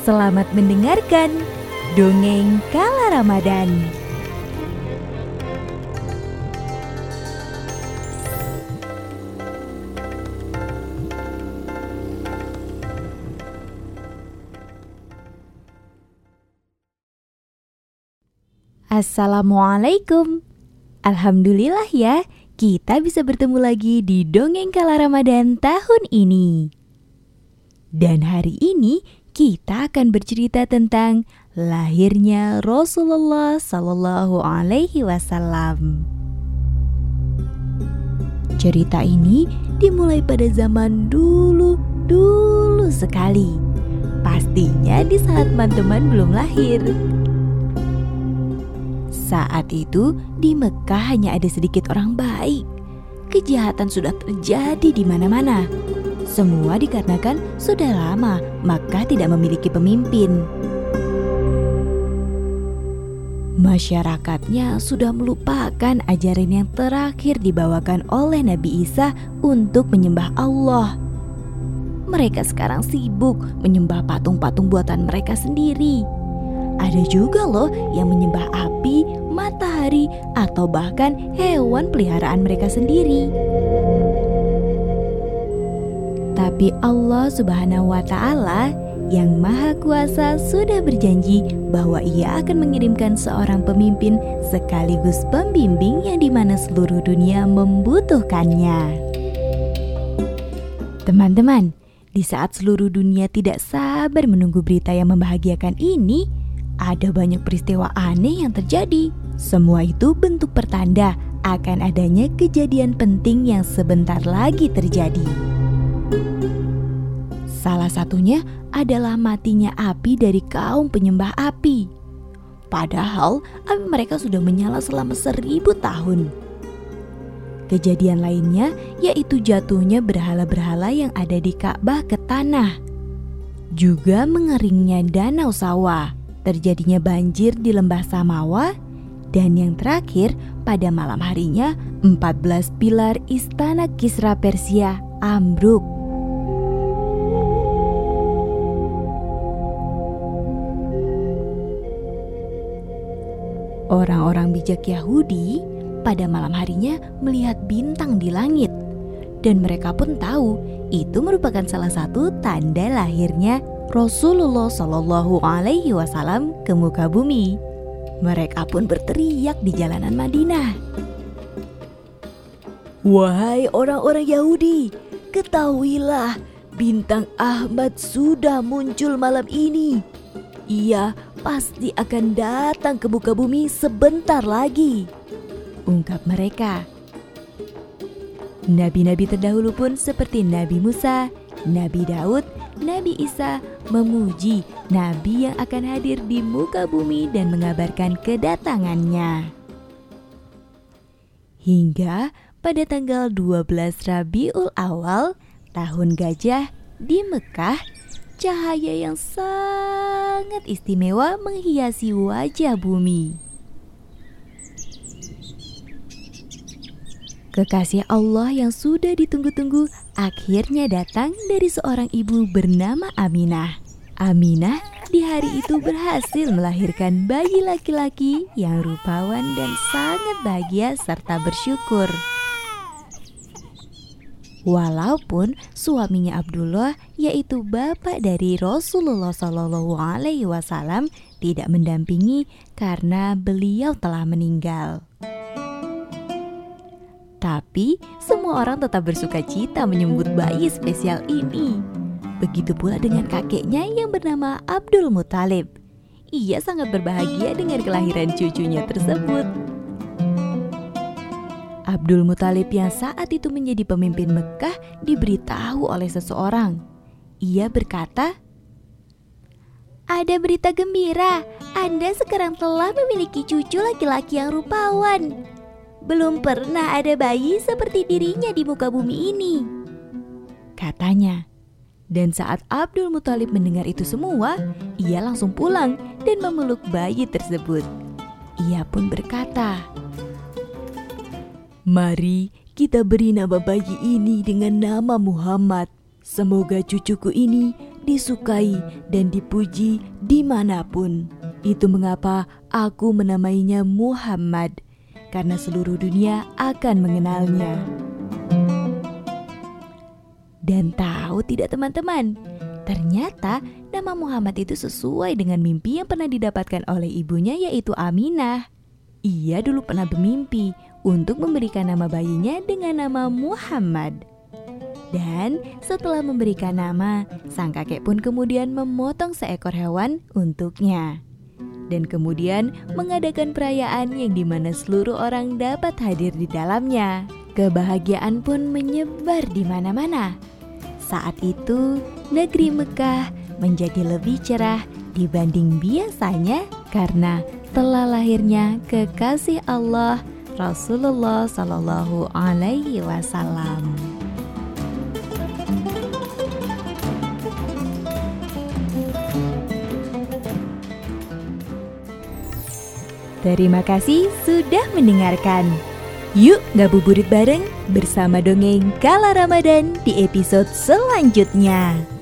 Selamat mendengarkan Dongeng Kala Ramadan Assalamualaikum Alhamdulillah ya kita bisa bertemu lagi di Dongeng Kala Ramadan tahun ini. Dan hari ini kita akan bercerita tentang lahirnya Rasulullah Sallallahu Alaihi Wasallam. Cerita ini dimulai pada zaman dulu, dulu sekali. Pastinya di saat teman-teman belum lahir. Saat itu di Mekah hanya ada sedikit orang baik. Kejahatan sudah terjadi di mana-mana. Semua dikarenakan sudah lama Makkah tidak memiliki pemimpin. Masyarakatnya sudah melupakan ajaran yang terakhir dibawakan oleh Nabi Isa untuk menyembah Allah. Mereka sekarang sibuk menyembah patung-patung buatan mereka sendiri ada juga loh yang menyembah api, matahari, atau bahkan hewan peliharaan mereka sendiri. Tapi Allah Subhanahu wa Ta'ala yang Maha Kuasa sudah berjanji bahwa Ia akan mengirimkan seorang pemimpin sekaligus pembimbing yang di mana seluruh dunia membutuhkannya. Teman-teman, di saat seluruh dunia tidak sabar menunggu berita yang membahagiakan ini, ada banyak peristiwa aneh yang terjadi. Semua itu bentuk pertanda akan adanya kejadian penting yang sebentar lagi terjadi. Salah satunya adalah matinya api dari kaum penyembah api. Padahal api mereka sudah menyala selama seribu tahun. Kejadian lainnya yaitu jatuhnya berhala-berhala yang ada di Ka'bah ke tanah. Juga mengeringnya danau sawah terjadinya banjir di lembah Samawa, dan yang terakhir pada malam harinya 14 pilar istana Kisra Persia ambruk. Orang-orang bijak Yahudi pada malam harinya melihat bintang di langit dan mereka pun tahu itu merupakan salah satu tanda lahirnya Rasulullah Shallallahu Alaihi Wasallam ke muka bumi. Mereka pun berteriak di jalanan Madinah. Wahai orang-orang Yahudi, ketahuilah bintang Ahmad sudah muncul malam ini. Ia pasti akan datang ke muka bumi sebentar lagi. Ungkap mereka. Nabi-nabi terdahulu pun seperti Nabi Musa, Nabi Daud, Nabi Isa memuji Nabi yang akan hadir di muka bumi dan mengabarkan kedatangannya. Hingga pada tanggal 12 Rabiul Awal tahun gajah di Mekah, cahaya yang sangat istimewa menghiasi wajah bumi. Kekasih Allah yang sudah ditunggu-tunggu akhirnya datang dari seorang ibu bernama Aminah. Aminah di hari itu berhasil melahirkan bayi laki-laki yang rupawan dan sangat bahagia serta bersyukur. Walaupun suaminya Abdullah yaitu bapak dari Rasulullah Shallallahu Alaihi Wasallam tidak mendampingi karena beliau telah meninggal. Tapi semua orang tetap bersuka cita menyambut bayi spesial ini. Begitu pula dengan kakeknya yang bernama Abdul Muthalib. Ia sangat berbahagia dengan kelahiran cucunya tersebut. Abdul Muthalib yang saat itu menjadi pemimpin Mekah diberitahu oleh seseorang. Ia berkata, "Ada berita gembira, Anda sekarang telah memiliki cucu laki-laki yang rupawan." Belum pernah ada bayi seperti dirinya di muka bumi ini. Katanya. Dan saat Abdul Muthalib mendengar itu semua, ia langsung pulang dan memeluk bayi tersebut. Ia pun berkata, Mari kita beri nama bayi ini dengan nama Muhammad. Semoga cucuku ini disukai dan dipuji di mana pun. Itu mengapa aku menamainya Muhammad, karena seluruh dunia akan mengenalnya. Dan tahu tidak teman-teman, ternyata nama Muhammad itu sesuai dengan mimpi yang pernah didapatkan oleh ibunya yaitu Aminah. Ia dulu pernah bermimpi untuk memberikan nama bayinya dengan nama Muhammad. Dan setelah memberikan nama, sang kakek pun kemudian memotong seekor hewan untuknya. Dan kemudian mengadakan perayaan yang di mana seluruh orang dapat hadir di dalamnya. Kebahagiaan pun menyebar di mana-mana. Saat itu, negeri Mekah menjadi lebih cerah dibanding biasanya karena telah lahirnya kekasih Allah Rasulullah Shallallahu Alaihi Wasallam. Terima kasih sudah mendengarkan. Yuk ngabuburit bareng bersama dongeng Kala Ramadan di episode selanjutnya.